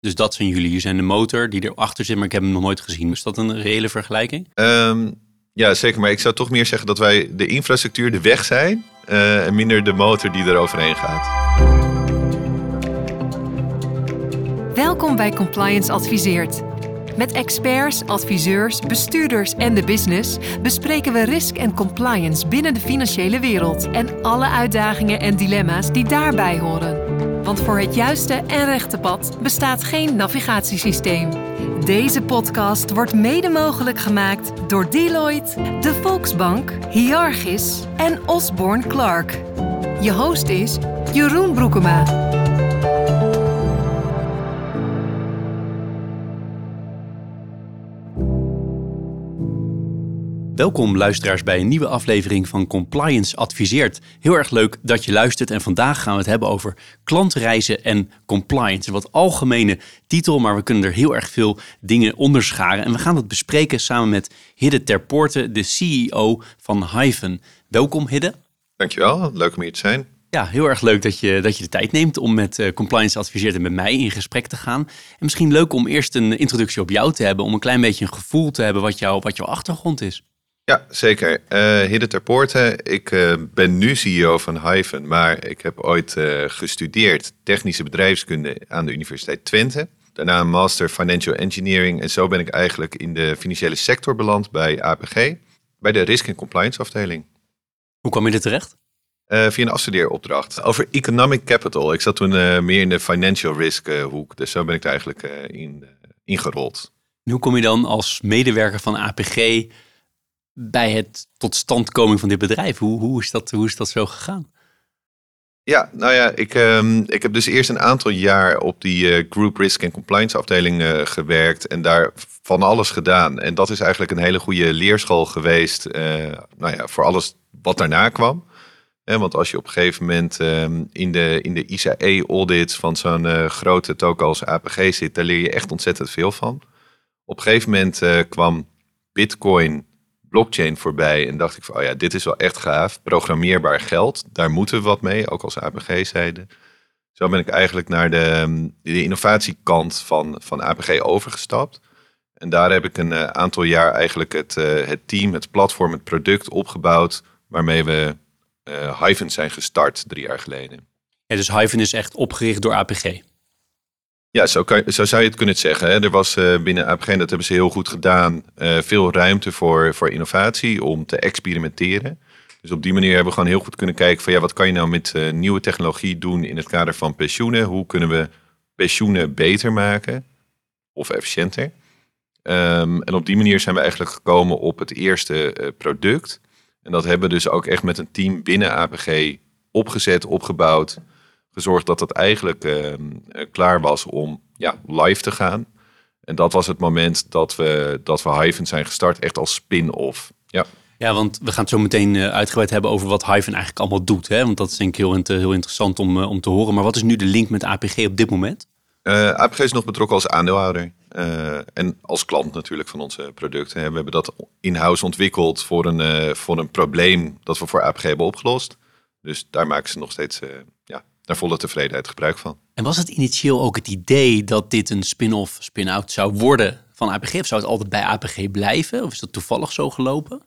Dus dat zijn jullie. Hier zijn de motor die erachter zit, maar ik heb hem nog nooit gezien. Is dat een reële vergelijking? Ehm, ja, zeker. Maar ik zou toch meer zeggen dat wij de infrastructuur, de weg zijn. eh, en minder de motor die er overheen gaat. Welkom bij Compliance Adviseert. Met experts, adviseurs, bestuurders en de business bespreken we risk en compliance binnen de financiële wereld en alle uitdagingen en dilemma's die daarbij horen. Want voor het juiste en rechte pad bestaat geen navigatiesysteem. Deze podcast wordt mede mogelijk gemaakt door Deloitte, de Volksbank, Hiargis en Osborne Clark. Je host is Jeroen Broekema. Welkom luisteraars bij een nieuwe aflevering van Compliance Adviseert. Heel erg leuk dat je luistert en vandaag gaan we het hebben over klantreizen en compliance. Een wat algemene titel, maar we kunnen er heel erg veel dingen onderscharen. En we gaan dat bespreken samen met Hidde Terpoorte, de CEO van Hyven. Welkom Hidde. Dankjewel, leuk om hier te zijn. Ja, heel erg leuk dat je, dat je de tijd neemt om met uh, Compliance Adviseert en met mij in gesprek te gaan. En misschien leuk om eerst een introductie op jou te hebben, om een klein beetje een gevoel te hebben wat, jou, wat jouw achtergrond is. Ja, zeker. Uh, Hidde Terpoorte. Ik uh, ben nu CEO van Hyven, maar ik heb ooit uh, gestudeerd technische bedrijfskunde aan de Universiteit Twente. Daarna een master financial engineering en zo ben ik eigenlijk in de financiële sector beland bij APG, bij de risk en compliance afdeling. Hoe kwam je er terecht? via een afstudeeropdracht over economic capital. Ik zat toen meer in de financial risk hoek, dus zo ben ik er eigenlijk in ingerold. En hoe kom je dan als medewerker van APG bij het totstandkoming van dit bedrijf? Hoe, hoe, is, dat, hoe is dat zo gegaan? Ja, nou ja, ik, um, ik heb dus eerst een aantal jaar op die uh, Group Risk en Compliance afdeling uh, gewerkt en daar van alles gedaan. En dat is eigenlijk een hele goede leerschool geweest uh, nou ja, voor alles wat daarna kwam. want als je op een gegeven moment um, in de, in de ICE-audit van zo'n grote toko als APG zit, daar leer je echt ontzettend veel van. Op een gegeven moment kwam Bitcoin blockchain voorbij en dacht ik van, oh ja, dit is wel echt gaaf. Programmeerbaar geld, daar moeten we wat mee, ook als APG zeiden. Zo ben ik eigenlijk naar de, de innovatiekant van, van APG overgestapt. En daar heb ik een uh, aantal jaar eigenlijk het, uh, het team, het platform, het product opgebouwd waarmee we uh, zijn gestart drie jaar geleden. Ja, dus Hyven is echt opgericht door APG? Ja, zo, kan, zo zou je het kunnen zeggen. Er was uh, binnen APG, dat hebben ze heel goed gedaan, uh, veel ruimte voor, voor innovatie, om te experimenteren. Dus op die manier hebben we gewoon heel goed kunnen kijken van ja, wat kan je nou met uh, nieuwe technologie doen in het kader van pensioenen? Hoe kunnen we pensioenen beter maken of efficiënter? Um, en op die manier zijn we eigenlijk gekomen op het eerste product. En dat hebben we dus ook echt met een team binnen APG opgezet, opgebouwd gezorgd dat het eigenlijk uh, klaar was om ja, live te gaan. En dat was het moment dat we, dat we Hyven zijn gestart, echt als spin-off. Ja. Ja, want we gaan het zo meteen uitgebreid hebben over wat Hyven eigenlijk allemaal doet. Hè? Want dat is denk ik heel, heel interessant om, om te horen. Maar wat is nu de link met APG op dit moment? Uh, APG is nog betrokken als aandeelhouder. Uh, en als klant natuurlijk van onze producten. We hebben dat in-house ontwikkeld voor een, uh, voor een probleem dat we voor APG hebben opgelost. Dus daar maken ze nog steeds naar volle tevredenheid gebruik van. En was het initieel ook het idee dat dit een spin-off, spin-out zou worden van APG? Of zou het altijd bij APG blijven? Of is dat toevallig zo gelopen?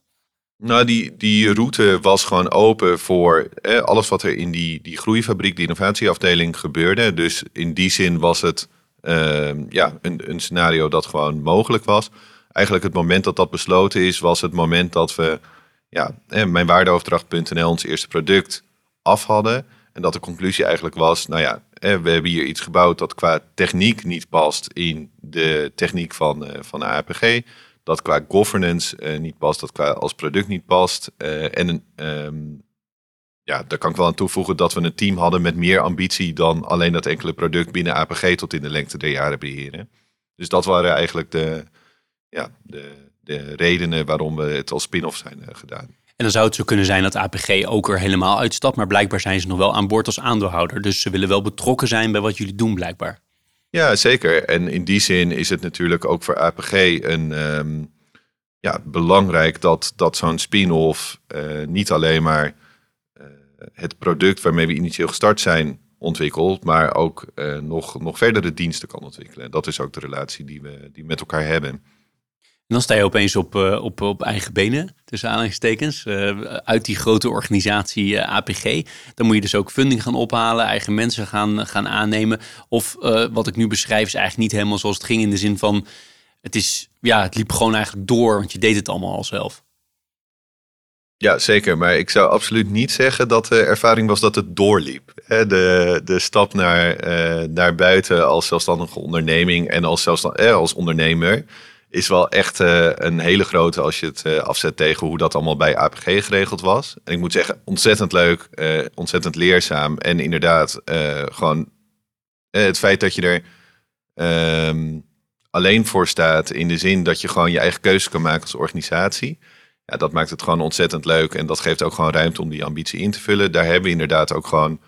Nou, die, die route was gewoon open voor eh, alles wat er in die, die groeifabriek, die innovatieafdeling gebeurde. Dus in die zin was het uh, ja, een, een scenario dat gewoon mogelijk was. Eigenlijk het moment dat dat besloten is, was het moment dat we ja, eh, mijn waardeoverdracht.nl, ons eerste product, af hadden. En dat de conclusie eigenlijk was, nou ja, we hebben hier iets gebouwd dat qua techniek niet past in de techniek van, uh, van de APG. Dat qua governance uh, niet past, dat qua als product niet past. En um, ja, daar kan ik wel aan toevoegen dat we een team hadden met meer ambitie dan alleen dat enkele product binnen APG tot in de lengte der jaren beheren. Dus dat waren eigenlijk de, ja, de, de redenen waarom we het als spin-off zijn gedaan. En dan zou het zo kunnen zijn dat APG ook er helemaal uitstapt. Maar blijkbaar zijn ze nog wel aan boord als aandeelhouder. Dus ze willen wel betrokken zijn bij wat jullie doen, blijkbaar. Ja, zeker. En in die zin is het natuurlijk ook voor APG een, um, ja, belangrijk dat, dat zo'n spin-off uh, niet alleen maar uh, het product waarmee we initieel gestart zijn ontwikkelt, maar ook nog, nog verdere diensten kan ontwikkelen. En dat is ook de relatie die we die met elkaar hebben. Dan sta je opeens op, uh, op, op eigen benen, tussen aanhalingstekens, uh, uit die grote organisatie uh, APG. Dan moet je dus ook funding gaan ophalen, eigen mensen gaan, gaan aannemen. Of wat ik nu beschrijf is eigenlijk niet helemaal zoals het ging in de zin van, het, is, ja, het liep gewoon eigenlijk door, want je deed het allemaal al zelf. Ja, zeker. Maar ik zou absoluut niet zeggen dat de ervaring was dat het doorliep. De, de stap naar, buiten als zelfstandige onderneming en als, zelfstandig, als ondernemer is wel echt uh, een hele grote als je het uh, afzet tegen hoe dat allemaal bij APG geregeld was. En ik moet zeggen, ontzettend leuk, uh, ontzettend leerzaam. En inderdaad, gewoon het feit dat je er um, alleen voor staat in de zin dat je gewoon je eigen keuze kan maken als organisatie. Ja, dat maakt het gewoon ontzettend leuk. En dat geeft ook gewoon ruimte om die ambitie in te vullen. Daar hebben we inderdaad ook gewoon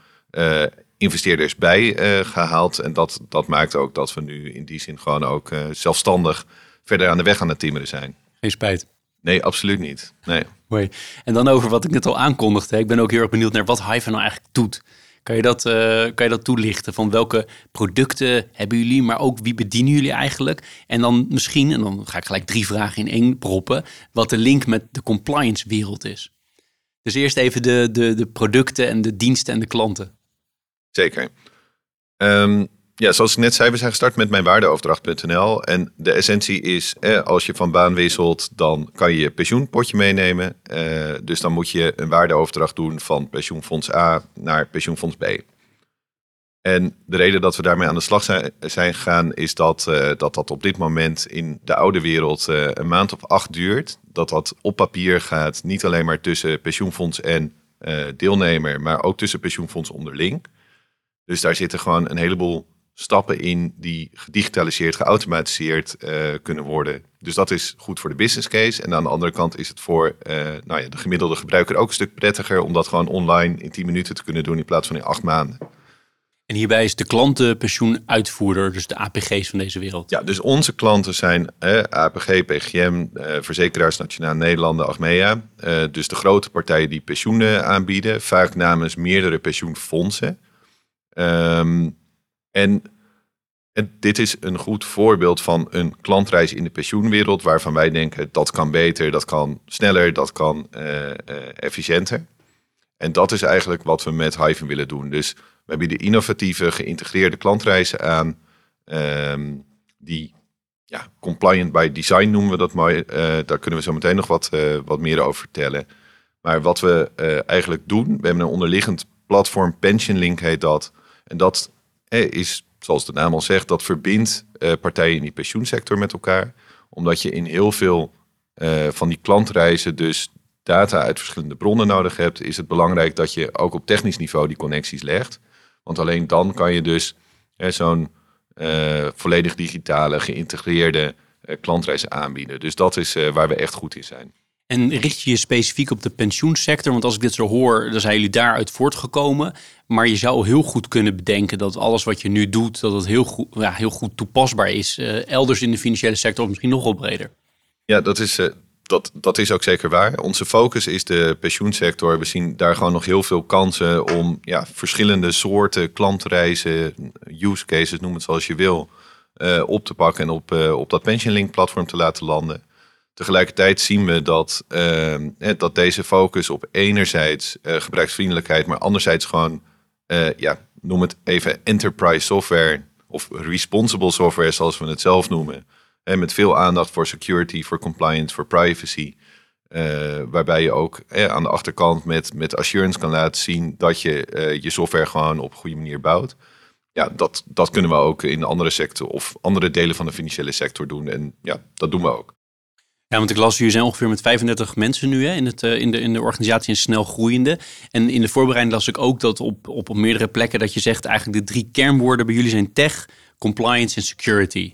investeerders bij gehaald. En dat, dat maakt ook dat we nu in die zin gewoon ook zelfstandig verder aan de weg aan het timmeren zijn. Geen spijt. Nee, absoluut niet. Nee. Mooi. En dan over wat ik net al aankondigde. Ik ben ook heel erg benieuwd naar wat Hive nou eigenlijk doet. Kan je, dat, uh, kan je dat toelichten? Van welke producten hebben jullie, maar ook wie bedienen jullie eigenlijk? En dan misschien, en dan ga ik gelijk drie vragen in één proppen, wat de link met de compliance wereld is. Dus eerst even de, de, de producten en de diensten en de klanten. Zeker. Um, ja, zoals ik net zei, we zijn gestart met mijnwaardeoverdracht.nl. En de essentie is, als je van baan wisselt, dan kan je je pensioenpotje meenemen. Eh, dus dan moet je een waardeoverdracht doen van pensioenfonds A naar pensioenfonds B. En de reden dat we daarmee aan de slag zijn, gegaan, is dat, uh, dat dat op dit moment in de oude wereld uh, een maand of acht duurt. Dat dat op papier gaat, niet alleen maar tussen pensioenfonds en uh, deelnemer, maar ook tussen pensioenfonds onderling. Dus daar zitten gewoon een heleboel stappen in die gedigitaliseerd, geautomatiseerd uh, kunnen worden. Dus dat is goed voor de business case. En aan de andere kant is het voor uh, nou ja, de gemiddelde gebruiker ook een stuk prettiger om dat gewoon online in 10 minuten te kunnen doen in plaats van in 8 maanden. En hierbij is de klantenpensioenuitvoerder, dus de APG's van deze wereld. Ja, dus onze klanten zijn eh, APG, PGM, eh, Verzekeraars Nationaal Nederlanden, Achmea. Eh, dus de grote partijen die pensioenen aanbieden, vaak namens meerdere pensioenfondsen. Um, en, dit is een goed voorbeeld van een klantreis in de pensioenwereld, waarvan wij denken dat kan beter, dat kan sneller, dat kan uh, uh, efficiënter. En dat is eigenlijk wat we met Hive willen doen. Dus we bieden innovatieve, geïntegreerde klantreizen aan, um, die ja, compliant by design noemen we dat mooi. Uh, daar kunnen we zo meteen nog wat, wat meer over vertellen. Maar wat we eigenlijk doen, we hebben een onderliggend platform, PensionLink heet dat. En dat is, zoals de naam al zegt, dat verbindt uh, partijen in die pensioensector met elkaar. Omdat je in heel veel uh, van die klantreizen dus data uit verschillende bronnen nodig hebt, is het belangrijk dat je ook op technisch niveau die connecties legt. Want alleen dan kan je dus zo'n uh, volledig digitale, geïntegreerde klantreizen aanbieden. Dus dat is waar we echt goed in zijn. En richt je je specifiek op de pensioensector? Want als ik dit zo hoor, dan zijn jullie daaruit voortgekomen. Maar je zou heel goed kunnen bedenken dat alles wat je nu doet, dat het heel goed, ja, heel goed toepasbaar is. Uh, elders in de financiële sector of misschien nog wel breder. Ja, dat is, uh, dat, dat is ook zeker waar. Onze focus is de pensioensector. We zien daar gewoon nog heel veel kansen om ja, verschillende soorten klantreizen, use cases, noem het zoals je wil, uh, op te pakken en op, op dat PensionLink platform te laten landen. Tegelijkertijd zien we dat, uh, dat deze focus op enerzijds uh, gebruiksvriendelijkheid, maar anderzijds gewoon, uh, ja, noem het even enterprise software of responsible software zoals we het zelf noemen. En met veel aandacht voor security, voor compliance, voor privacy. waarbij je ook aan de achterkant met, met assurance kan laten zien dat je je software gewoon op een goede manier bouwt. Ja, dat, dat kunnen we ook in andere sector of andere delen van de financiële sector doen. En ja, dat doen we ook. Ja, want ik las, jullie zijn ongeveer met 35 mensen nu hè, in, het, eh, in, de, in de organisatie en snel groeiende. En in de voorbereiding las ik ook dat op, op, op meerdere plekken dat je zegt eigenlijk de drie kernwoorden bij jullie zijn tech, compliance en security.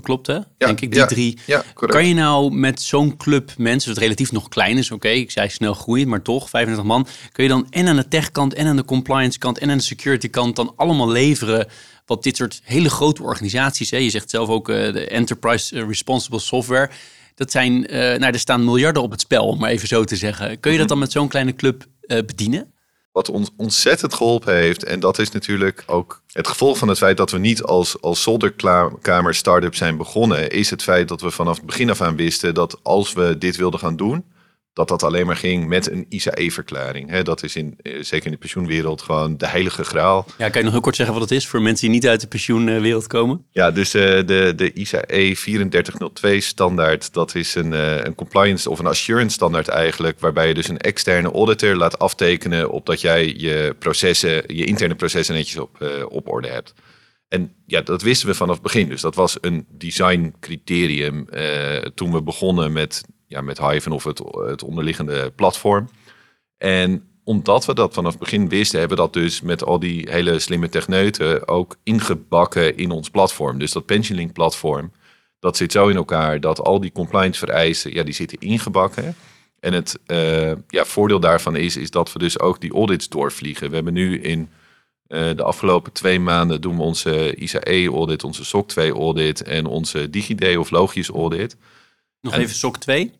Klopt hè? Denk ik, die drie. Ja, kan je nou met zo'n club mensen, wat relatief nog klein is, oké, ik zei snel groeien, maar toch, 35 man, kun je dan en aan de techkant en aan de compliance kant en aan de security kant dan allemaal leveren wat dit soort hele grote organisaties, hè, je zegt zelf ook uh, de Enterprise Responsible Software, dat zijn, uh, nou, er staan miljarden op het spel, om maar even zo te zeggen. Kun je dat dan met zo'n kleine club uh, bedienen? wat ons ontzettend geholpen heeft, en dat is natuurlijk ook het gevolg van het feit dat we niet als, als zolderkamer start-up zijn begonnen, is het feit dat we vanaf het begin af aan wisten dat als we dit wilden gaan doen, dat dat alleen maar ging met een ICE-verklaring. Dat is in, eh, zeker in de pensioenwereld gewoon de heilige graal. Ja, kan je nog heel kort zeggen wat het is voor mensen die niet uit de pensioenwereld komen? Ja, dus uh, de, de ICE 3402 standaard, dat is een, uh, een compliance of een assurance standaard eigenlijk, waarbij je dus een externe auditor laat aftekenen op dat jij je processen, je interne processen netjes op, op orde hebt. En ja, dat wisten we vanaf het begin. Dus dat was een design criterium toen we begonnen met ja, met Hive of het, het onderliggende platform. En omdat we dat vanaf het begin wisten, hebben we dat dus met al die hele slimme techneuten ook ingebakken in ons platform. Dus dat PensionLink platform, dat zit zo in elkaar dat al die compliance vereisen, ja, die zitten ingebakken. En het uh, ja, voordeel daarvan is, is dat we dus ook die audits doorvliegen. We hebben nu in uh, de afgelopen twee maanden doen we onze ICE-audit, onze SOC 2-audit en onze DigiD of Logius-audit. Nog even SOC 2?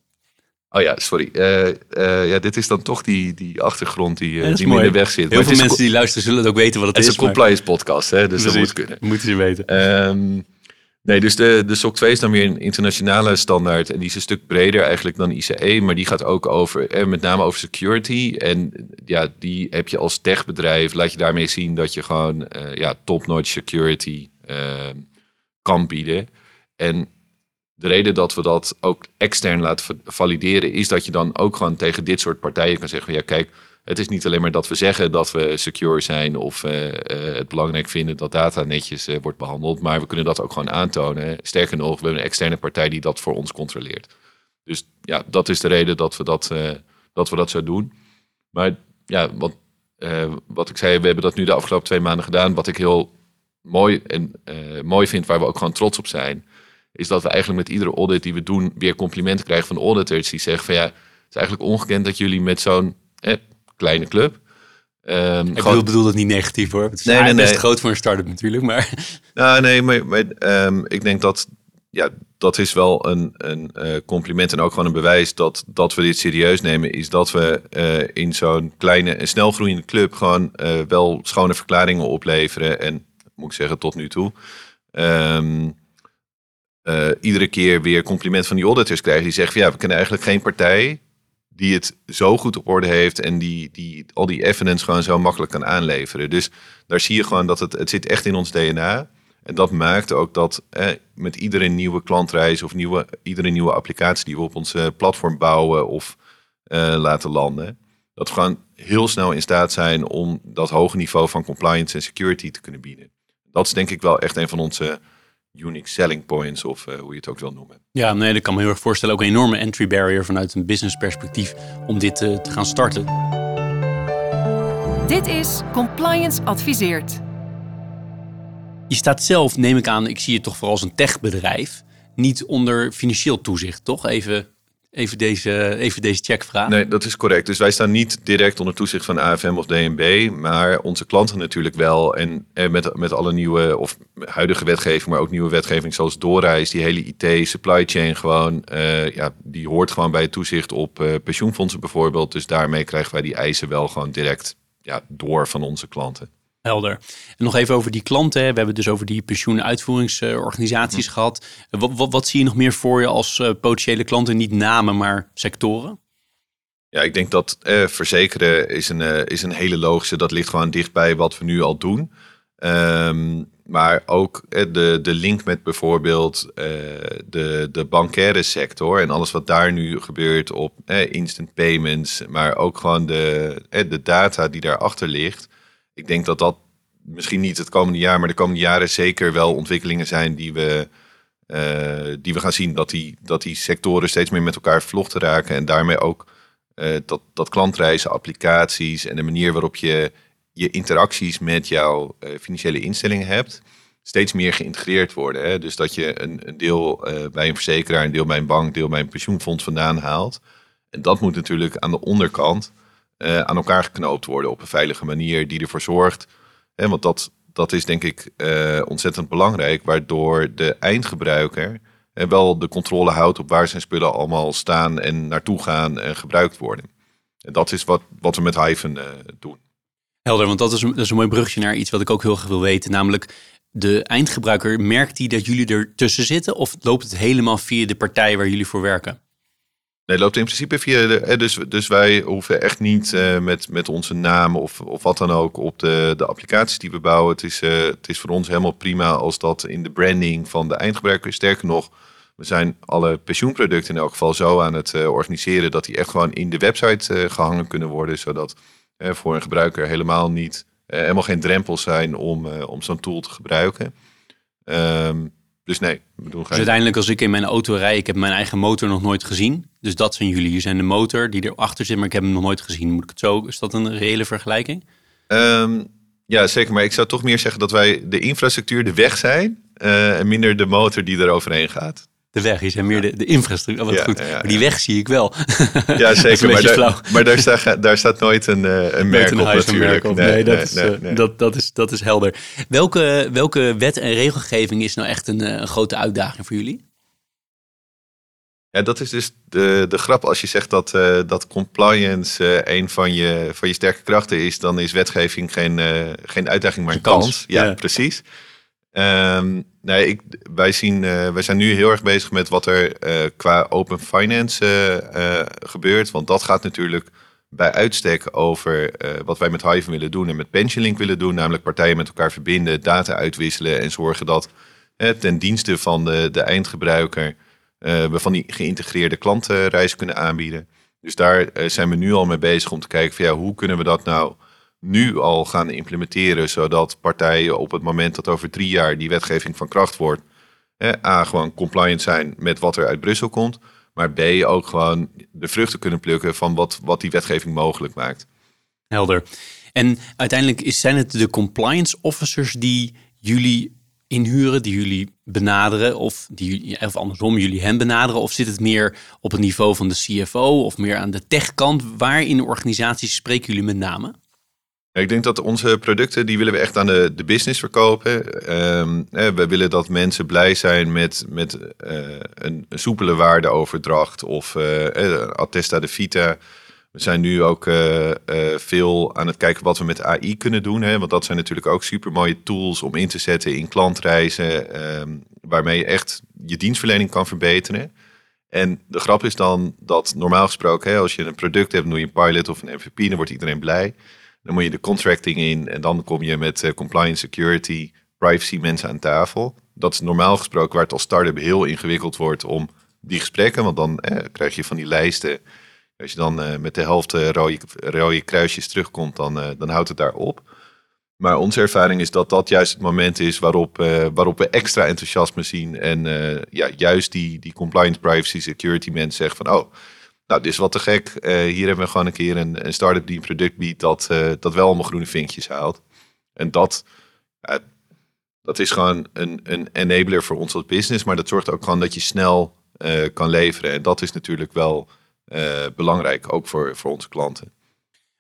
Oh ja, sorry. Uh, uh, ja, dit is dan toch die, die achtergrond die, uh, die in de weg zit. Heel maar veel mensen die luisteren zullen het ook weten wat het, het is. Het is een compliance podcast, hè, dus dat moet kunnen. Moeten ze weten. Um, nee, dus de, de SOC 2 is dan weer een internationale standaard. En die is een stuk breder eigenlijk dan ICE. Maar die gaat ook over, eh, met name over security. En ja, die heb je als techbedrijf. Laat je daarmee zien dat je gewoon ja, top-notch security ehm, kan bieden. En de reden dat we dat ook extern laten valideren, is dat je dan ook gewoon tegen dit soort partijen kan zeggen: ja, kijk, het is niet alleen maar dat we zeggen dat we secure zijn of uh, uh, het belangrijk vinden dat data netjes uh, wordt behandeld, maar we kunnen dat ook gewoon aantonen. Sterker nog, we hebben een externe partij die dat voor ons controleert. Dus ja, dat is de reden dat we dat, dat, we dat zo doen. Maar ja, wat, wat ik zei, we hebben dat nu de afgelopen twee maanden gedaan. Wat ik heel mooi, en, mooi vind, waar we ook gewoon trots op zijn is dat we eigenlijk met iedere audit die we doen weer complimenten krijgen van auditors die zeggen van ja, het is eigenlijk ongekend dat jullie met zo'n eh, kleine club. Um, ik gewoon... bedoel, dat niet negatief hoor. Het is nee, nee, best nee. groot voor een start-up natuurlijk, maar... Nou, nee, maar, maar um, ik denk dat ja, dat is wel een, een uh, compliment en ook gewoon een bewijs dat, dat we dit serieus nemen. Is dat we uh, in zo'n kleine en snelgroeiende club gewoon uh, wel schone verklaringen opleveren. En moet ik zeggen, tot nu toe. Um, uh, iedere keer weer compliment van die auditors krijgen. Die zeggen van ja, we kennen eigenlijk geen partij die het zo goed op orde heeft en die, die al die evidence gewoon zo makkelijk kan aanleveren. Dus daar zie je gewoon dat het, het zit echt in ons DNA. En dat maakt ook dat eh, met iedere nieuwe klantreis of nieuwe, iedere nieuwe applicatie die we op ons platform bouwen of uh, laten landen, dat we gewoon heel snel in staat zijn om dat hoge niveau van compliance en security te kunnen bieden. Dat is denk ik wel echt een van onze unique selling points of uh, hoe je het ook wil noemen. Ja, nee, dat kan me heel erg voorstellen. Ook een enorme entry barrier vanuit een business perspectief om dit uh, te gaan starten. Dit is Compliance Adviseert. Je staat zelf, neem ik aan, ik zie je toch vooral als een techbedrijf, niet onder financieel toezicht, toch? Even Even deze, even deze checkvraag. Nee, dat is correct. Dus wij staan niet direct onder toezicht van AFM of DNB, maar onze klanten natuurlijk wel. En, en met, met alle nieuwe of huidige wetgeving, maar ook nieuwe wetgeving zoals doorreis, die hele IT, supply chain gewoon, uh, ja, die hoort gewoon bij het toezicht op uh, pensioenfondsen bijvoorbeeld. Dus daarmee krijgen wij die eisen wel gewoon direct ja, door van onze klanten. Helder. En nog even over die klanten. We hebben het dus over die pensioenuitvoeringsorganisaties hm. gehad. Wat, wat, wat, zie je nog meer voor je als uh, potentiële klanten? Niet namen, maar sectoren? Ja, ik denk dat eh, verzekeren is een, uh, is een hele logische. Dat ligt gewoon dichtbij wat we nu al doen. Um, maar ook eh, de, de link met bijvoorbeeld uh, de, de bankaire sector en alles wat daar nu gebeurt op eh, instant payments, maar ook gewoon de, eh, de data die daarachter ligt ik denk dat dat misschien niet het komende jaar, maar de komende jaren zeker wel ontwikkelingen zijn die we, uh, die we gaan zien. Dat die, dat die sectoren steeds meer met elkaar vervlochten raken en daarmee ook uh, dat, dat klantreizen, applicaties en de manier waarop je je interacties met jouw uh, financiële instellingen hebt, steeds meer geïntegreerd worden. Hè? Dus dat je een, een deel bij een verzekeraar, een deel bij een bank, een deel bij een pensioenfonds vandaan haalt. En dat moet natuurlijk aan de onderkant uh, aan elkaar geknoopt worden op een veilige manier die ervoor zorgt. Hè, want dat, dat is denk ik uh, ontzettend belangrijk, waardoor de eindgebruiker wel de controle houdt op waar zijn spullen allemaal staan en naartoe gaan en gebruikt worden. En dat is wat, wat we met Hyven doen. Helder, want dat is, een, dat is een mooi brugje naar iets wat ik ook heel graag wil weten. Namelijk, de eindgebruiker, merkt die dat jullie er tussen zitten? Of loopt het helemaal via de partij waar jullie voor werken? Nee, loopt in principe via de. Dus, dus wij hoeven echt niet uh, met, met onze naam of, of wat dan ook op de, de applicaties die we bouwen. Het is, uh, het is voor ons helemaal prima als dat in de branding van de eindgebruiker. Sterker nog, we zijn alle pensioenproducten in elk geval zo aan het organiseren dat die echt gewoon in de website gehangen kunnen worden. Zodat voor een gebruiker helemaal niet, helemaal geen drempels zijn om, om zo'n tool te gebruiken. Um, dus nee, bedoel, dus uiteindelijk als ik in mijn auto rij, ik heb mijn eigen motor nog nooit gezien. Dus dat zijn jullie. Jullie zijn de motor die erachter zit, maar ik heb hem nog nooit gezien. Moet ik het zo, is dat een reële vergelijking? Um, ja, zeker. Maar ik zou toch meer zeggen dat wij de infrastructuur, de weg zijn. Uh, en minder de motor die er overheen gaat de weg is en meer de, de infrastructuur. Oh, wat goed. maar die weg zie ik wel. Ja, zeker. maar, daar, maar daar, staat, daar staat nooit een, uh, een merk op natuurlijk. Nee, nee, dat, is, uh, dat, dat, is, dat is helder. Welke, welke wet en regelgeving is nou echt een, eh, een grote uitdaging voor jullie? Ja, dat is dus de, de grap. Als je zegt dat, uh, dat compliance uh, een van je, van je sterke krachten is, dan is wetgeving geen, uh, geen uitdaging, maar een kans. kans. Ja, ja, precies. Um, nee, ik, wij, zien, uh, wij zijn nu heel erg bezig met wat er uh, qua open finance uh, gebeurt. Want dat gaat natuurlijk bij uitstek over wat wij met Hive willen doen en met PensionLink willen doen. Namelijk partijen met elkaar verbinden, data uitwisselen en zorgen dat ten dienste van de, de eindgebruiker we van die geïntegreerde klantenreizen kunnen aanbieden. Dus daar zijn we nu al mee bezig om te kijken van ja, hoe kunnen we dat nou nu al gaan implementeren, zodat partijen op het moment dat over drie jaar die wetgeving van kracht wordt, hè, A, gewoon compliant zijn met wat er uit Brussel komt, maar B, ook gewoon de vruchten kunnen plukken van wat, wat die wetgeving mogelijk maakt. Helder. En uiteindelijk zijn het de compliance officers die jullie inhuren, die jullie benaderen, of, die, of andersom, jullie hen benaderen? Of zit het meer op het niveau van de CFO of meer aan de techkant? Waar in de organisatie spreken jullie met name? Ik denk dat onze producten, die willen we echt aan de, de business verkopen. Um, we willen dat mensen blij zijn met, met uh, een, soepele waardeoverdracht of uh, attesta de vita. We zijn nu ook uh, veel aan het kijken wat we met AI kunnen doen. Hè? Want dat zijn natuurlijk ook super mooie tools om in te zetten in klantreizen. Um, waarmee je echt je dienstverlening kan verbeteren. En de grap is dan dat normaal gesproken, hè, als je een product hebt, doe je een pilot of een MVP, dan wordt iedereen blij. Dan moet je de contracting in en dan kom je met uh, compliance, security, privacy mensen aan tafel. Dat is normaal gesproken waar het als start-up heel ingewikkeld wordt om die gesprekken. Want dan eh, krijg je van die lijsten. Als je dan uh, met de helft rode, rode kruisjes terugkomt, dan, dan houdt het daar op. Maar onze ervaring is dat dat juist het moment is waarop, waarop we extra enthousiasme zien. En ja, juist die, die compliance, privacy, security mensen zeggen van... oh, nou, dit is wat te gek. Uh, hier hebben we gewoon een keer een, een start-up die een product biedt dat, uh, dat wel allemaal groene vinkjes haalt. En dat, dat is gewoon een, een enabler voor ons als business, maar dat zorgt ook gewoon dat je snel eh, kan leveren. En dat is natuurlijk wel belangrijk, ook voor, voor onze klanten.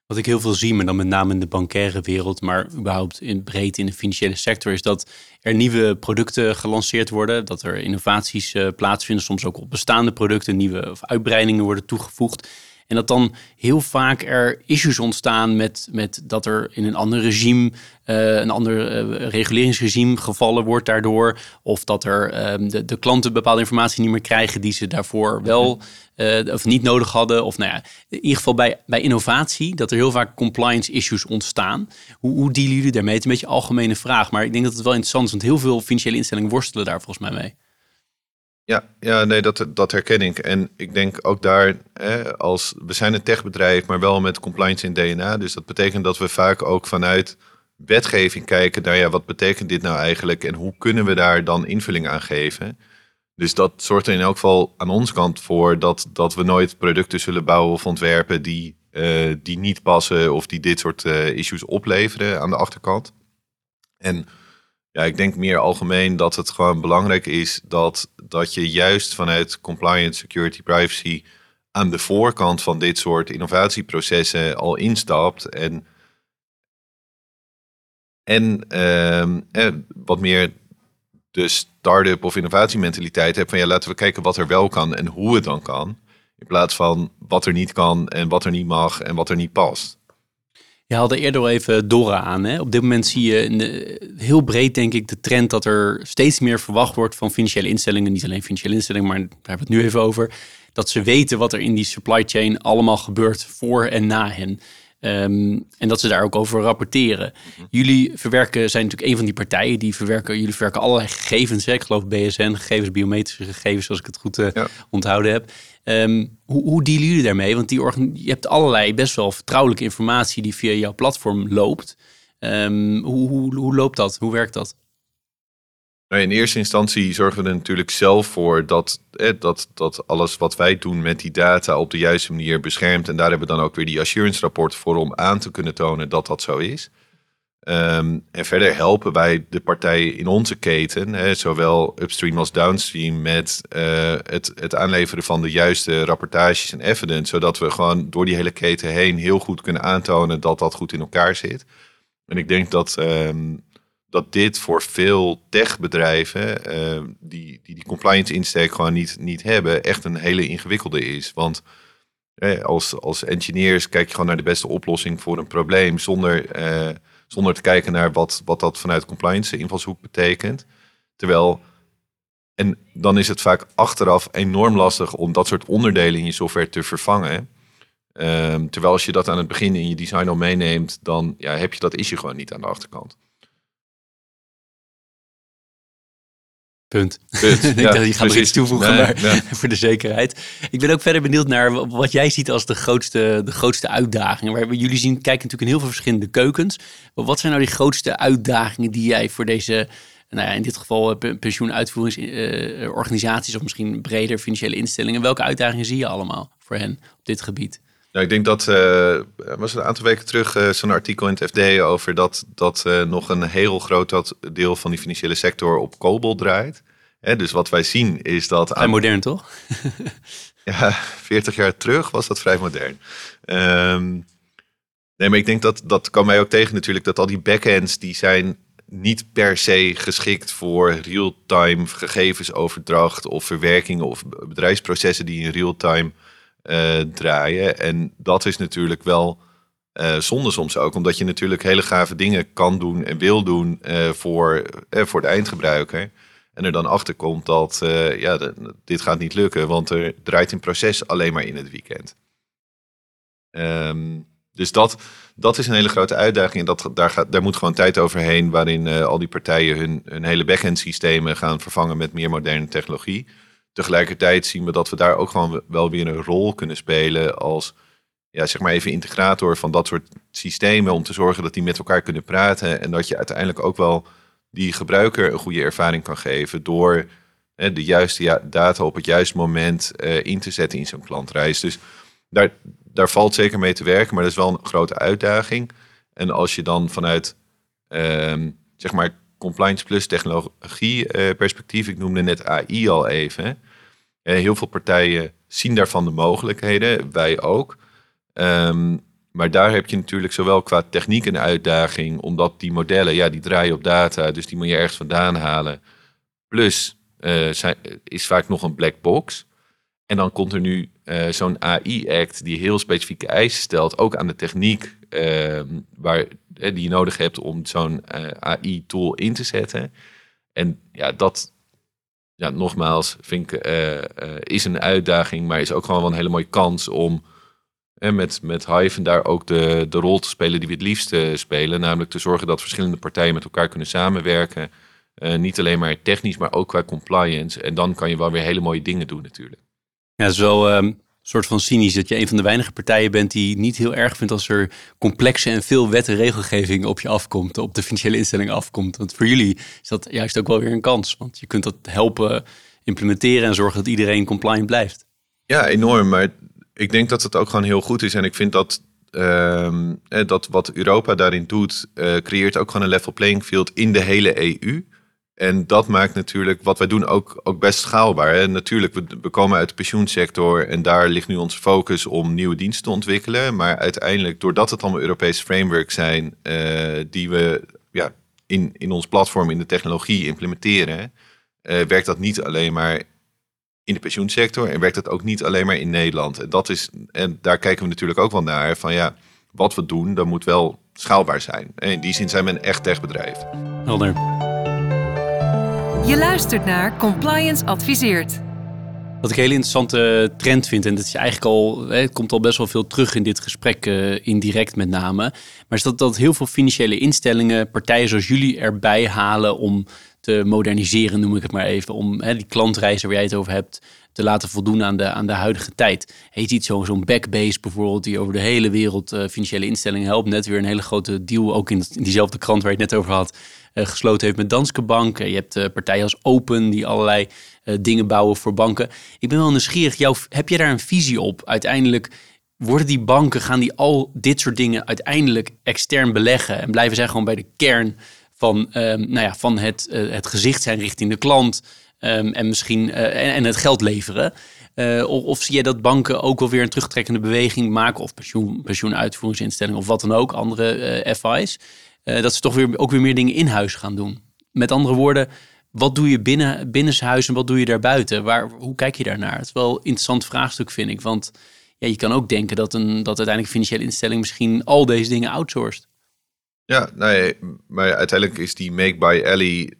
Wat ik heel veel zie, maar dan met name in de bankaire wereld, maar überhaupt in breed in de financiële sector, is dat er nieuwe producten gelanceerd worden, dat er innovaties uh, plaatsvinden, soms ook op bestaande producten, nieuwe of uitbreidingen worden toegevoegd. En dat dan heel vaak er issues ontstaan met, met dat er in een ander regime, uh, een ander uh, reguleringsregime gevallen wordt daardoor. Of dat er uh, de, de klanten bepaalde informatie niet meer krijgen die ze daarvoor wel uh, of niet nodig hadden. Of nou ja, in ieder geval bij, bij innovatie, dat er heel vaak compliance issues ontstaan. Hoe, hoe dealen jullie daarmee? Het is een beetje een algemene vraag, maar ik denk dat het wel interessant is, want heel veel financiële instellingen worstelen daar volgens mij mee. Ja, ja nee, dat, dat herken ik. En ik denk ook daar, hè, als we zijn een techbedrijf, maar wel met compliance in DNA. Dus dat betekent dat we vaak ook vanuit wetgeving kijken naar ja, wat betekent dit nou eigenlijk en hoe kunnen we daar dan invulling aan geven. Dus dat zorgt er in elk geval aan onze kant voor dat, dat we nooit producten zullen bouwen of ontwerpen die, uh, die niet passen of die dit soort uh, issues opleveren aan de achterkant. En ja, ik denk meer algemeen dat het gewoon belangrijk is dat, dat je juist vanuit compliance, security, privacy aan de voorkant van dit soort innovatieprocessen al instapt. En, en, uh, wat meer de start-up of innovatiementaliteit hebt van ja, laten we kijken wat er wel kan en hoe het dan kan. In plaats van wat er niet kan en wat er niet mag en wat er niet past. Je haalde eerder al even Dora aan. Hè? Op dit moment zie je in de, heel breed, denk ik, de trend dat er steeds meer verwacht wordt van financiële instellingen. Niet alleen financiële instellingen, maar daar hebben we het nu even over. Dat ze weten wat er in die supply chain allemaal gebeurt voor en na hen. Ehm, en dat ze daar ook over rapporteren. Jullie verwerken, zijn natuurlijk een van die partijen die verwerken, jullie verwerken allerlei gegevens. Hè? Ik geloof BSN, gegevens, biometrische gegevens, als ik het goed uh, onthouden heb. Um, hoe, hoe dealen jullie daarmee? Want die je hebt allerlei best wel vertrouwelijke informatie die via jouw platform loopt. Um, hoe, hoe, hoe loopt dat? Hoe werkt dat? Nou, in eerste instantie zorgen we er natuurlijk zelf voor dat, eh, dat, dat alles wat wij doen met die data op de juiste manier beschermt. En daar hebben we dan ook weer die assurance rapport voor om aan te kunnen tonen dat dat zo is. Um, en verder helpen wij de partijen in onze keten, hè, zowel upstream als downstream, met uh, het, het aanleveren van de juiste rapportages en evidence, zodat we gewoon door die hele keten heen heel goed kunnen aantonen dat dat goed in elkaar zit. En ik denk dat um, dat dit voor veel techbedrijven uh, die, die die compliance insteek gewoon niet, niet hebben, echt een hele ingewikkelde is. Want eh, als, als engineers kijk je gewoon naar de beste oplossing voor een probleem zonder, uh, zonder te kijken naar wat, wat dat vanuit compliance invalshoek betekent. Terwijl, en dan is het vaak achteraf enorm lastig om dat soort onderdelen in je software te vervangen. Um, terwijl als je dat aan het begin in je design al meeneemt, dan ja, heb je dat issue gewoon niet aan de achterkant. Punt. Punt. ik ja, dacht, je gaat er iets toevoegen maar, voor de zekerheid. Ik ben ook verder benieuwd naar wat jij ziet als de grootste, de grootste uitdagingen. Waar jullie zien, kijken natuurlijk in heel veel verschillende keukens. Maar wat zijn nou die grootste uitdagingen die jij voor deze, nou ja, in dit geval eh, pensioenuitvoeringsorganisaties uh, of misschien breder financiële instellingen. Welke uitdagingen zie je allemaal voor hen op dit gebied? Nou, ik denk dat uh, was een aantal weken terug uh, zo'n artikel in het FD over dat, dat uh, nog een heel groot deel van die financiële sector op COBOL draait. Hè, dus wat wij zien is dat. Vrij modern, toch? ja, 40 jaar terug was dat vrij modern. Um, nee, maar ik denk dat dat kan mij ook tegen natuurlijk dat al die backends die zijn niet per se geschikt voor real-time gegevensoverdracht of verwerkingen of bedrijfsprocessen die in real-time uh, draaien. En dat is natuurlijk wel uh, zonde soms ook, omdat je natuurlijk hele gave dingen kan doen en wil doen uh, voor, voor de eindgebruiker. En er dan achter komt dat ja, dit gaat niet lukken, want er draait een proces alleen maar in het weekend. Um, dus dat, dat is een hele grote uitdaging. En dat, daar, gaat, daar moet gewoon tijd overheen waarin al die partijen hun, hun hele backend systemen gaan vervangen met meer moderne technologie. Tegelijkertijd zien we dat we daar ook gewoon wel weer een rol kunnen spelen als ja, zeg maar even integrator van dat soort systemen om te zorgen dat die met elkaar kunnen praten en dat je uiteindelijk ook wel die gebruiker een goede ervaring kan geven door hè, de juiste data op het juiste moment uh, in te zetten in zo'n klantreis. Dus daar, daar valt zeker mee te werken, maar dat is wel een grote uitdaging. En als je dan vanuit uh, zeg maar compliance plus technologie uh, perspectief, ik noemde net AI al even. Uh, heel veel partijen zien daarvan de mogelijkheden, wij ook. Um, maar daar heb je natuurlijk zowel qua techniek een uitdaging, omdat die modellen, ja, die draaien op data, dus die moet je ergens vandaan halen. Plus uh, zijn, is vaak nog een black box. En dan komt er nu uh, zo'n AI-act die heel specifieke eisen stelt, ook aan de techniek uh, waar, die je nodig hebt om zo'n uh, AI-tool in te zetten. En ja, dat, ja, nogmaals, vind ik, is een uitdaging, maar is ook gewoon wel een hele mooie kans om met, met Hive en daar ook de, de rol te spelen die we het liefst spelen. Namelijk te zorgen dat verschillende partijen met elkaar kunnen samenwerken. niet alleen maar technisch, maar ook qua compliance. En dan kan je wel weer hele mooie dingen doen natuurlijk. Ja, het is wel um, een soort van cynisch dat je een van de weinige partijen bent die niet heel erg vindt als er complexe en veel wet en regelgeving op je afkomt, op de financiële instelling afkomt. Want voor jullie is dat juist ook wel weer een kans, want je kunt dat helpen implementeren en zorgen dat iedereen compliant blijft. Ja, enorm. Maar ik denk dat het ook gewoon heel goed is. En ik vind dat, uh, dat wat Europa daarin doet, uh, creëert ook gewoon een level playing field in de hele EU. En dat maakt natuurlijk wat wij doen ook, ook best schaalbaar. Hè? Natuurlijk, we, komen uit de pensioensector en daar ligt nu onze focus om nieuwe diensten te ontwikkelen. Maar uiteindelijk, doordat het allemaal Europese frameworks zijn uh, die we ja, in, in ons platform, in de technologie implementeren, uh, werkt dat niet alleen maar in de pensioensector en werkt dat ook niet alleen maar in Nederland. En, dat is, en daar kijken we natuurlijk ook wel naar van ja, wat we doen, dat moet wel schaalbaar zijn. En in die zin zijn we een echt techbedrijf. Helder. Je luistert naar Compliance Adviseert. Wat ik een hele interessante trend vind, en dat is eigenlijk al, het komt al best wel veel terug in dit gesprek, uh, indirect met name, maar is dat, dat heel veel financiële instellingen, partijen zoals jullie erbij halen om te moderniseren, noem ik het maar even, om hè, die klantreizen waar jij het over hebt, te laten voldoen aan de, aan de huidige tijd. Je ziet zo'n Backbase bijvoorbeeld, die over de hele wereld uh, financiële instellingen helpt. Net weer een hele grote deal, ook in, diezelfde krant waar je het net over had, gesloten heeft met Danske Bank. je hebt uh, partijen als Open, die allerlei dingen bouwen voor banken. Ik ben wel nieuwsgierig, jou, heb je daar een visie op? Uiteindelijk worden die banken, gaan die al dit soort dingen uiteindelijk extern beleggen en blijven zij gewoon bij de kern van, um, nou ja, van het, het gezicht zijn richting de klant? Ehm, en misschien en, het geld leveren. Of, of, zie je dat banken ook wel weer een terugtrekkende beweging maken, of pensioen, pensioenuitvoeringsinstellingen of wat dan ook, andere FI's, dat ze toch weer ook weer meer dingen in huis gaan doen. Met andere woorden, wat doe je binnen, binnenshuis en wat doe je daarbuiten? Waar, hoe kijk je daarnaar? Het is wel een interessant vraagstuk, vind ik. Want ja, je kan ook denken dat, een, dat uiteindelijk een financiële instelling misschien al deze dingen outsourced. Ja, nee, maar uiteindelijk is die make by Ellie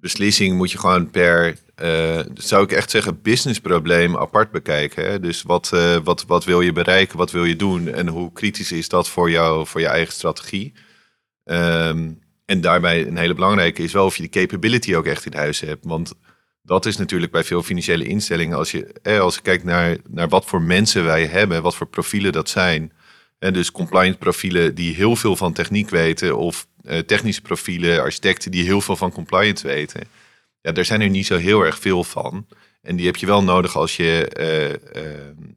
beslissing moet je gewoon per, uh, zou ik echt zeggen, businessprobleem apart bekijken. Hè? Dus wat, uh, wat, wat wil je bereiken, wat wil je doen en hoe kritisch is dat voor jou, voor je eigen strategie? Um, en daarbij een hele belangrijke is wel of je de capability ook echt in huis hebt. Want dat is natuurlijk bij veel financiële instellingen, als je, als je kijkt naar, naar wat voor mensen wij hebben, wat voor profielen dat zijn. En dus compliance profielen die heel veel van techniek weten of uh, technische profielen, architecten die heel veel van compliance weten. Ja, daar zijn er niet zo heel erg veel van. En die heb je wel nodig als je uh, uh,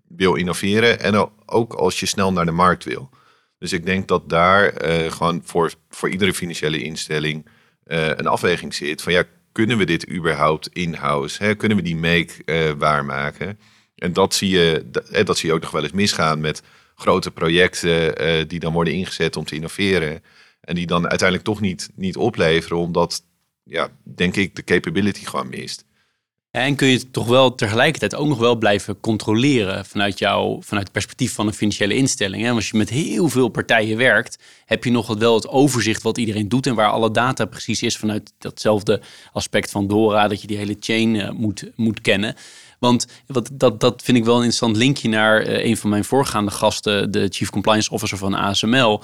wil innoveren en ook als je snel naar de markt wil. Dus ik denk dat daar gewoon voor, voor iedere financiële instelling een afweging zit van ja, kunnen we dit überhaupt in-house? Kunnen we die make waarmaken? En dat zie, je, dat, dat zie je ook nog wel eens misgaan met grote projecten die dan worden ingezet om te innoveren. En die dan uiteindelijk toch niet, niet opleveren, omdat, ja, denk ik, de capability gewoon mist. En kun je het toch wel tegelijkertijd ook nog wel blijven controleren vanuit jouw, vanuit het perspectief van een financiële instelling. Hè? Als je met heel veel partijen werkt, heb je nog wel het overzicht wat iedereen doet en waar alle data precies is vanuit datzelfde aspect van Dora, dat je die hele chain uh, moet, moet kennen. Want wat, dat, dat vind ik wel een interessant linkje naar uh, een van mijn voorgaande gasten, de Chief Compliance Officer van ASML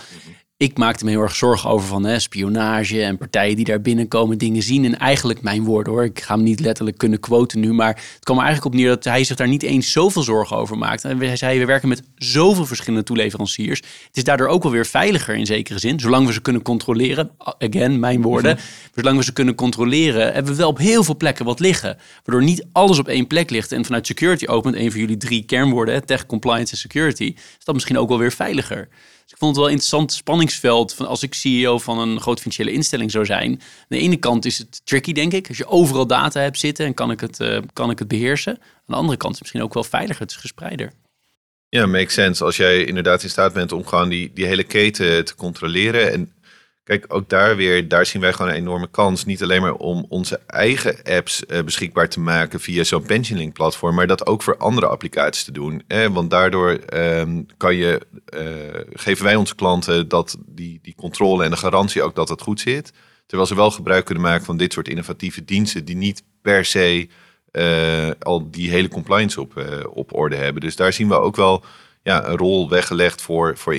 ik maakte me heel erg zorgen over van hè, spionage en partijen die daar binnenkomen, dingen zien. En eigenlijk mijn woorden hoor, ik ga hem niet letterlijk kunnen quoten nu, maar het kwam er eigenlijk op neer dat hij zich daar niet eens zoveel zorgen over maakt. En hij zei, we werken met zoveel verschillende toeleveranciers. Het is daardoor ook wel weer veiliger in zekere zin, zolang we ze kunnen controleren. Again, mijn woorden. Mhm. Zolang we ze kunnen controleren, hebben we wel op heel veel plekken wat liggen. Waardoor niet alles op één plek ligt. En vanuit security opent een van jullie drie kernwoorden, tech, compliance en security, is dat misschien ook wel weer veiliger. Dus ik vond het wel interessant Van als ik CEO van een grote financiële instelling zou zijn. Aan de ene kant is het tricky, denk ik. Als je overal data hebt zitten en kan ik het, uh, kan ik het beheersen. Aan de andere kant is het misschien ook wel veiliger. Het is gespreider. Ja, makes sense. Als jij inderdaad in staat bent om gewoon die, die hele keten te controleren. En Kijk, ook daar weer, daar zien wij gewoon een enorme kans. Niet alleen maar om onze eigen apps uh, beschikbaar te maken via zo'n pensioning platform, maar dat ook voor andere applicaties te doen. Want daardoor um, kan je, uh, geven wij onze klanten dat die, die controle en de garantie ook dat het goed zit. Terwijl ze wel gebruik kunnen maken van dit soort innovatieve diensten die niet per se uh, al die hele compliance op, op orde hebben. Dus daar zien we ook wel ja, een rol weggelegd voor, voor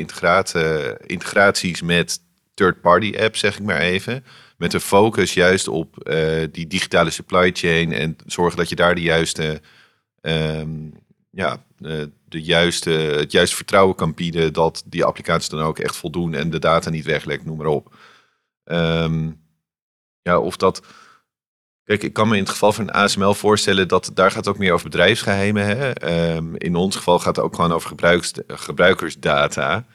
integraties met third-party app, zeg ik maar even. Met een focus juist op uh, die digitale supply chain en zorgen dat je daar de juiste, um, ja, uh, de juiste, het juiste vertrouwen kan bieden dat die applicaties dan ook echt voldoen en de data niet weglekt, noem maar op. Um, ja, of dat. Kijk, ik kan me in het geval van ASML voorstellen dat daar gaat ook meer over bedrijfsgeheimen. Hè? Um, in ons geval gaat het ook gewoon over gebruikers, gebruikersdata.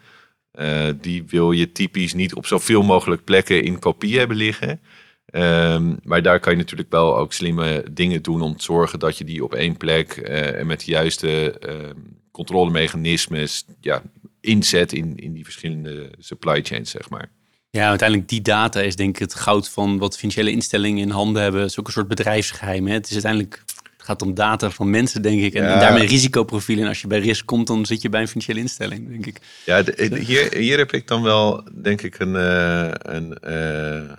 Uh, die wil je typisch niet op zoveel mogelijk plekken in kopie hebben liggen. Um, maar daar kan je natuurlijk wel ook slimme dingen doen om te zorgen dat je die op één plek uh, en met de juiste uh, controlemechanismes ja, inzet in, in die verschillende supply chains, zeg maar. Ja, uiteindelijk die data is denk ik het goud van wat financiële instellingen in handen hebben. Het is ook een soort bedrijfsgeheim. Hè? Het is uiteindelijk gaat om data van mensen, denk ik. En, daarmee risicoprofielen. En als je bij risk komt, dan zit je bij een financiële instelling, denk ik. Ja, hier, hier heb ik dan wel, denk ik, een, uh, een uh,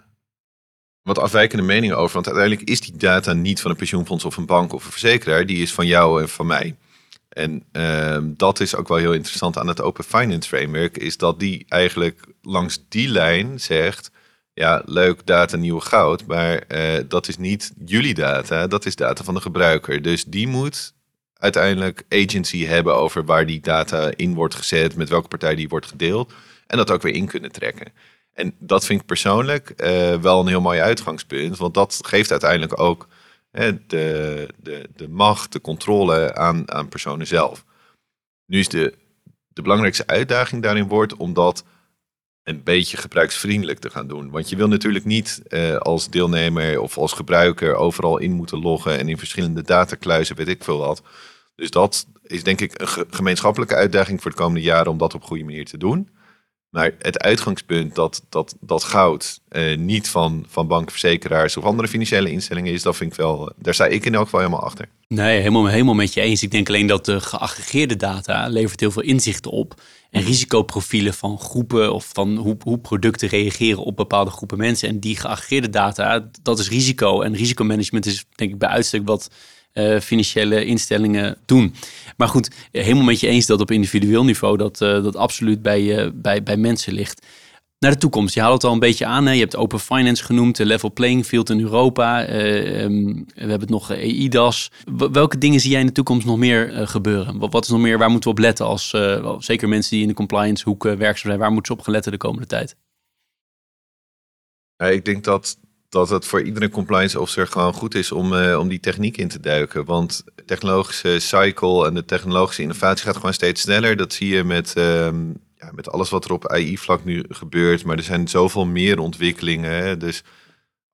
wat afwijkende mening over. Want uiteindelijk is die data niet van een pensioenfonds of een bank of een verzekeraar. Die is van jou en van mij. En uh, dat is ook wel heel interessant aan het Open Finance Framework. Is dat die eigenlijk langs die lijn zegt ja, leuk, data, nieuwe goud. Maar uh, dat is niet jullie data, dat is data van de gebruiker. Dus die moet uiteindelijk agency hebben over waar die data in wordt gezet, met welke partij die wordt gedeeld. En dat ook weer in kunnen trekken. En dat vind ik persoonlijk uh, wel een heel mooi uitgangspunt. Want dat geeft uiteindelijk ook de, de, de macht, de controle aan, aan personen zelf. Nu is de, de belangrijkste uitdaging daarin wordt omdat een beetje gebruiksvriendelijk te gaan doen. Want je wil natuurlijk niet uh, als deelnemer of als gebruiker overal in moeten loggen en in verschillende datakluizen, weet ik veel wat. Dus dat is denk ik een gemeenschappelijke uitdaging voor de komende jaren om dat op goede manier te doen. Maar het uitgangspunt dat, dat, dat goud uh, niet van, van banken, verzekeraars of andere financiële instellingen is, dat vind ik wel, daar sta ik in elk geval helemaal achter. Nee, helemaal, helemaal met je eens. Ik denk alleen dat de geaggregeerde data levert heel veel inzichten op. En risicoprofielen van groepen of van hoe, hoe producten reageren op bepaalde groepen mensen. En die geaggregeerde data, dat is risico. En risicomanagement is denk ik bij uitstek wat uh, financiële instellingen doen. Maar goed, helemaal met je eens dat op individueel niveau dat, uh, dat absoluut bij, uh, bij, bij mensen ligt. Naar de toekomst. Je haalt het al een beetje aan. Hè? Je hebt open finance genoemd, de level playing field in Europa. Um, we hebben het nog EIDAS. welke dingen zie jij in de toekomst nog meer gebeuren? Wat, is nog meer, waar moeten we op letten als zeker mensen die in de compliance hoek werkzaam zijn? Waar moeten ze op gaan letten de komende tijd? Ik denk dat dat het voor iedere compliance officer gewoon goed is om, uh, om die techniek in te duiken. Want technologische cycle en de technologische innovatie gaat gewoon steeds sneller. Dat zie je met, um, ja, met alles wat er op AI-vlak nu gebeurt. Maar er zijn zoveel meer ontwikkelingen. Hè? Dus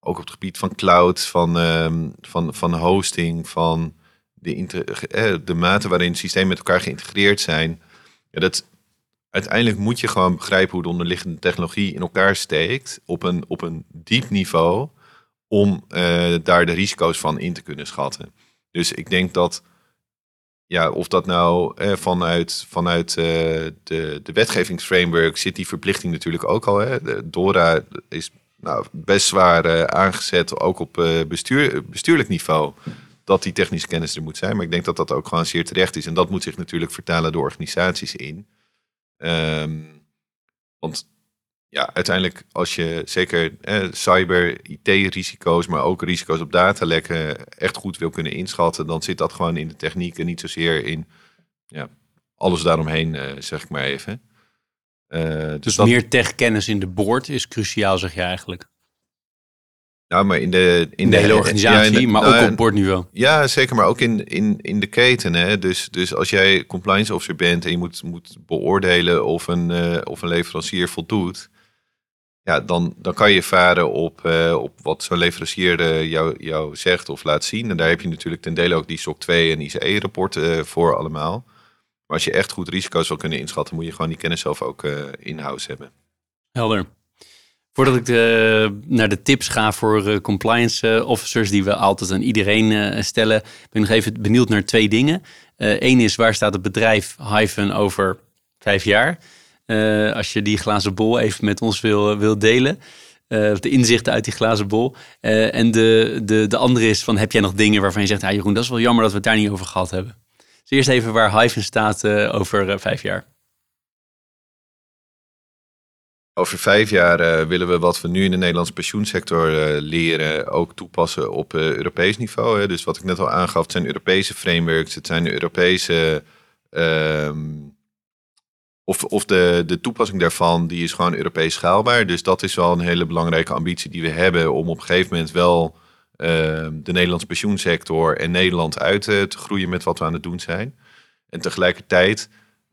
ook op het gebied van cloud, van, um, van, van hosting, van de, eh, de mate waarin systemen met elkaar geïntegreerd zijn. Ja, dat, uiteindelijk moet je gewoon begrijpen hoe de onderliggende technologie in elkaar steekt op een, op een diep niveau om uh, daar de risico's van in te kunnen schatten. Dus ik denk dat, ja, of dat nou eh, vanuit, vanuit uh, de, de wetgevingsframework zit die verplichting natuurlijk ook al. Hè. DORA is nou, best zwaar aangezet, ook op bestuur, bestuurlijk niveau, dat die technische kennis er moet zijn. Maar ik denk dat dat ook gewoon zeer terecht is. En dat moet zich natuurlijk vertalen door organisaties in. Um, want ja, uiteindelijk als je zeker eh, cyber, IT-risico's, maar ook risico's op datalekken echt goed wil kunnen inschatten, dan zit dat gewoon in de techniek en niet zozeer in ja, alles daaromheen, uh, zeg ik maar even. Uh, dus, dus dat... meer techkennis in de board is cruciaal, zeg je eigenlijk? Nou, maar in de, in de, hele organisatie, maar ook nou, op bordniveau. Ja, zeker, maar ook in, in, in de keten. Hè? Dus, dus als jij compliance officer bent en je moet, moet beoordelen of een, uh, of een leverancier voldoet, ja, dan, dan kan je varen op, uh, op wat zo'n leverancier uh, jou, jou zegt of laat zien. En daar heb je natuurlijk ten dele ook die SOC 2 en ICE-rapporten voor allemaal. Maar als je echt goed risico's wil kunnen inschatten, moet je gewoon die kennis zelf ook in-house hebben. Helder. Voordat ik de, naar de tips ga voor uh, compliance uh, officers, die we altijd aan iedereen uh, stellen, ben ik nog even benieuwd naar twee dingen. Eén is, waar staat het bedrijf Hyphen over vijf jaar? als je die glazen bol even met ons wil, wil delen. of de inzichten uit die glazen bol. en de, de, de andere is, van, heb jij nog dingen waarvan je zegt, ja, Jeroen, dat is wel jammer dat we het daar niet over gehad hebben. Dus eerst even waar Hyphen staat over vijf jaar. Over vijf jaar uh, willen we wat we nu in de Nederlandse pensioensector uh, leren ook toepassen op uh, Europees niveau. Hè. Dus wat ik net al aangaf, het zijn Europese frameworks, het zijn Europese. Um, of of de, de toepassing daarvan, die is gewoon Europees schaalbaar. Dus dat is wel een hele belangrijke ambitie die we hebben om op een gegeven moment wel ehm, de Nederlandse pensioensector en Nederland uit te groeien met wat we aan het doen zijn. En tegelijkertijd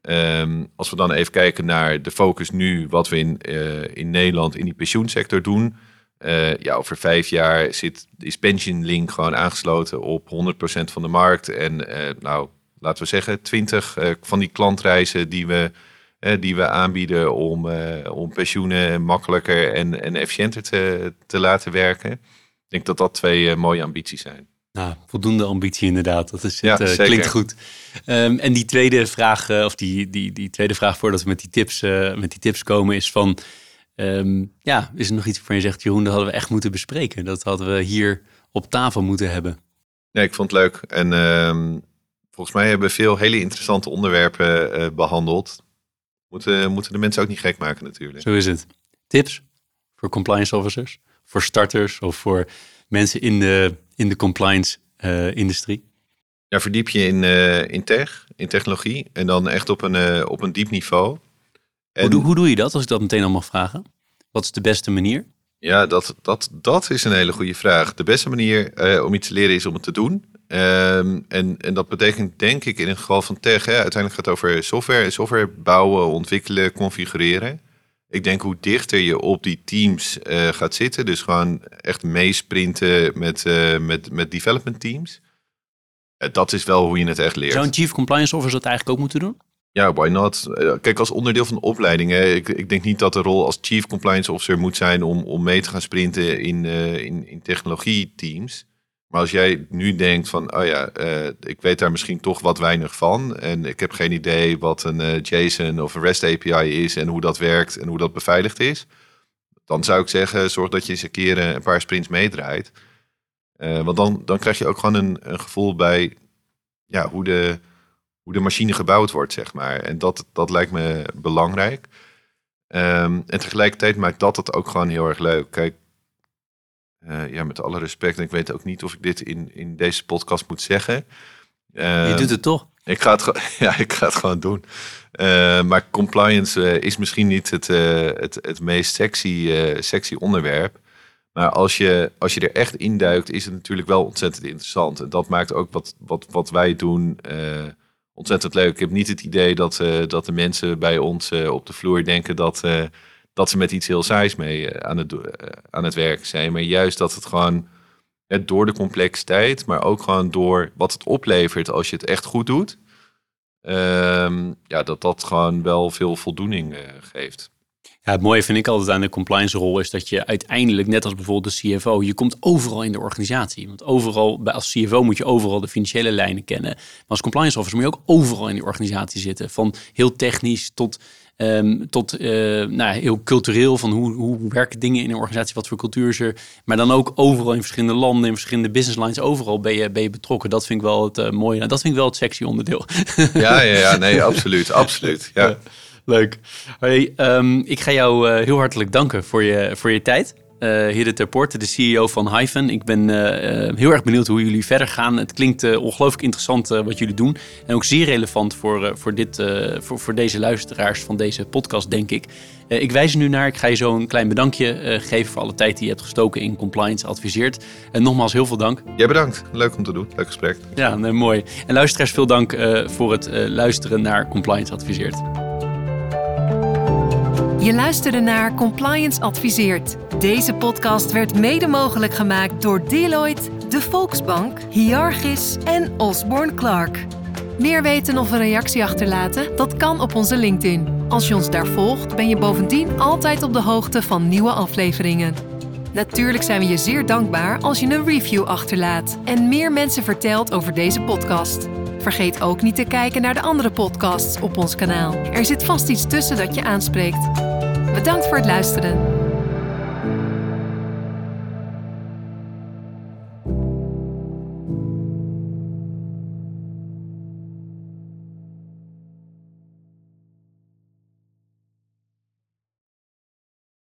Um, als we dan even kijken naar de focus nu, wat we in, uh, in Nederland in die pensioensector doen. Uh, ja, over vijf jaar zit, is PensionLink gewoon aangesloten op 100% van de markt. En uh, nou, laten we zeggen, 20 van die klantreizen die we, die we aanbieden om, om pensioenen makkelijker en, en efficiënter te, te laten werken. Ik denk dat dat twee mooie ambities zijn. Nou, voldoende ambitie inderdaad. Dat is, Ja, het, eh, zeker. klinkt goed. Ehm, en die tweede vraag, eh, of die, die, die tweede vraag voordat we met die tips, eh, met die tips komen, is van, ehm, ja, is er nog iets waarvan je zegt, Jeroen, dat hadden we echt moeten bespreken. Dat hadden we hier op tafel moeten hebben. Nee, ik vond het leuk. En ehm, volgens mij hebben we veel hele interessante onderwerpen eh, behandeld. Moeten, moeten de mensen ook niet gek maken natuurlijk. Zo is het. Tips voor compliance officers, voor starters of voor mensen in de, in de compliance eh, industrie. Ja, verdiep je in, eh, in tech, in technologie. En dan echt op een, eh, op een diep niveau. En Hoe, doe- hoe doe je dat, als ik dat meteen al mag vragen? Wat is de beste manier? ja, dat, dat, dat is een hele goede vraag. De beste manier eh, om iets te leren is om het te doen. Ehm, en, en dat betekent denk ik in het geval van tech, hè, uiteindelijk gaat het over software. Software bouwen, ontwikkelen, configureren. Ik denk hoe dichter je op die teams eh, gaat zitten, dus gewoon echt meesprinten met, eh, met, met development teams. Dat is wel hoe je het echt leert. Zou een chief compliance officer dat eigenlijk ook moeten doen? Ja, why not? Eh, Kijk, als onderdeel van de opleiding, hè, ik, ik denk niet dat de rol als chief compliance officer moet zijn om, om mee te gaan sprinten in, in, in technologieteams. Maar als jij nu denkt van, oh ja, eh, ik weet daar misschien toch wat weinig van en ik heb geen idee wat een eh, JSON of een REST API is en hoe dat werkt en hoe dat beveiligd is, dan zou ik zeggen, zorg dat je eens een keer eh, een paar sprints meedraait. Want dan, dan krijg je ook gewoon een, een gevoel bij ja, hoe de, hoe de machine gebouwd wordt, zeg maar. En dat, dat lijkt me belangrijk. Ehm, en tegelijkertijd maakt dat het ook gewoon heel erg leuk. Kijk, eh, ja, met alle respect, en ik weet ook niet of ik dit in, in deze podcast moet zeggen. je doet het toch? ik ga het, ja, ik ga het gewoon doen. Eh, maar compliance eh, is misschien niet het, eh, het, het meest sexy, eh, sexy onderwerp. Maar als je, als je er echt induikt, is het natuurlijk wel ontzettend interessant. En dat maakt ook wat, wat, wat wij doen eh, ontzettend leuk. Ik heb niet het idee dat, eh, dat de mensen bij ons eh, op de vloer denken dat, eh, dat ze met iets heel saais mee eh, aan, het, eh, aan het werk zijn. Maar juist dat het gewoon eh, door de complexiteit, maar ook gewoon door wat het oplevert als je het echt goed doet. ehm, ja, dat dat gewoon wel veel voldoening eh, geeft. Ja, het mooie vind ik altijd aan de compliance rol is dat je uiteindelijk, net als bijvoorbeeld de CFO, je komt overal in de organisatie. Want overal, als CFO moet je overal de financiële lijnen kennen. Maar als compliance officer moet je ook overal in die organisatie zitten. Van heel technisch tot, ehm, tot eh, nou, heel cultureel. Van hoe, hoe werken dingen in een organisatie, wat voor cultuur is er. Maar dan ook overal in verschillende landen, in verschillende business lines, overal ben je, ben je betrokken. Dat vind ik wel het eh, mooie. Dat vind ik wel het sexy onderdeel. Ja, ja, ja nee, absoluut, absoluut. Ja. Leuk. Hey, ehm, ik ga jou eh, heel hartelijk danken voor je, voor je tijd. Eh Hidde Terporte, de CEO van Hyphen. Ik ben eh, eh, heel erg benieuwd hoe jullie verder gaan. Het klinkt ongelooflijk interessant wat jullie doen. En ook zeer relevant voor, voor, dit, voor, voor deze luisteraars van deze podcast, denk ik. Ik wijs er nu naar. Ik ga je zo een klein bedankje geven voor alle tijd die je hebt gestoken in Compliance Adviseert. En nogmaals heel veel dank. Jij bedankt. Leuk om te doen. Leuk gesprek. Ja, nee, mooi. En luisteraars, veel dank voor het luisteren naar Compliance Adviseert. Je luisterde naar Compliance Adviseert. Deze podcast werd mede mogelijk gemaakt door Deloitte, de Volksbank, Hiargis en Osborne Clark. Meer weten of een reactie achterlaten? Dat kan op onze LinkedIn. Als je ons daar volgt, ben je bovendien altijd op de hoogte van nieuwe afleveringen. Natuurlijk zijn we je zeer dankbaar als je een review achterlaat en meer mensen vertelt over deze podcast. Vergeet ook niet te kijken naar de andere podcasts op ons kanaal. Er zit vast iets tussen dat je aanspreekt. Bedankt voor het luisteren.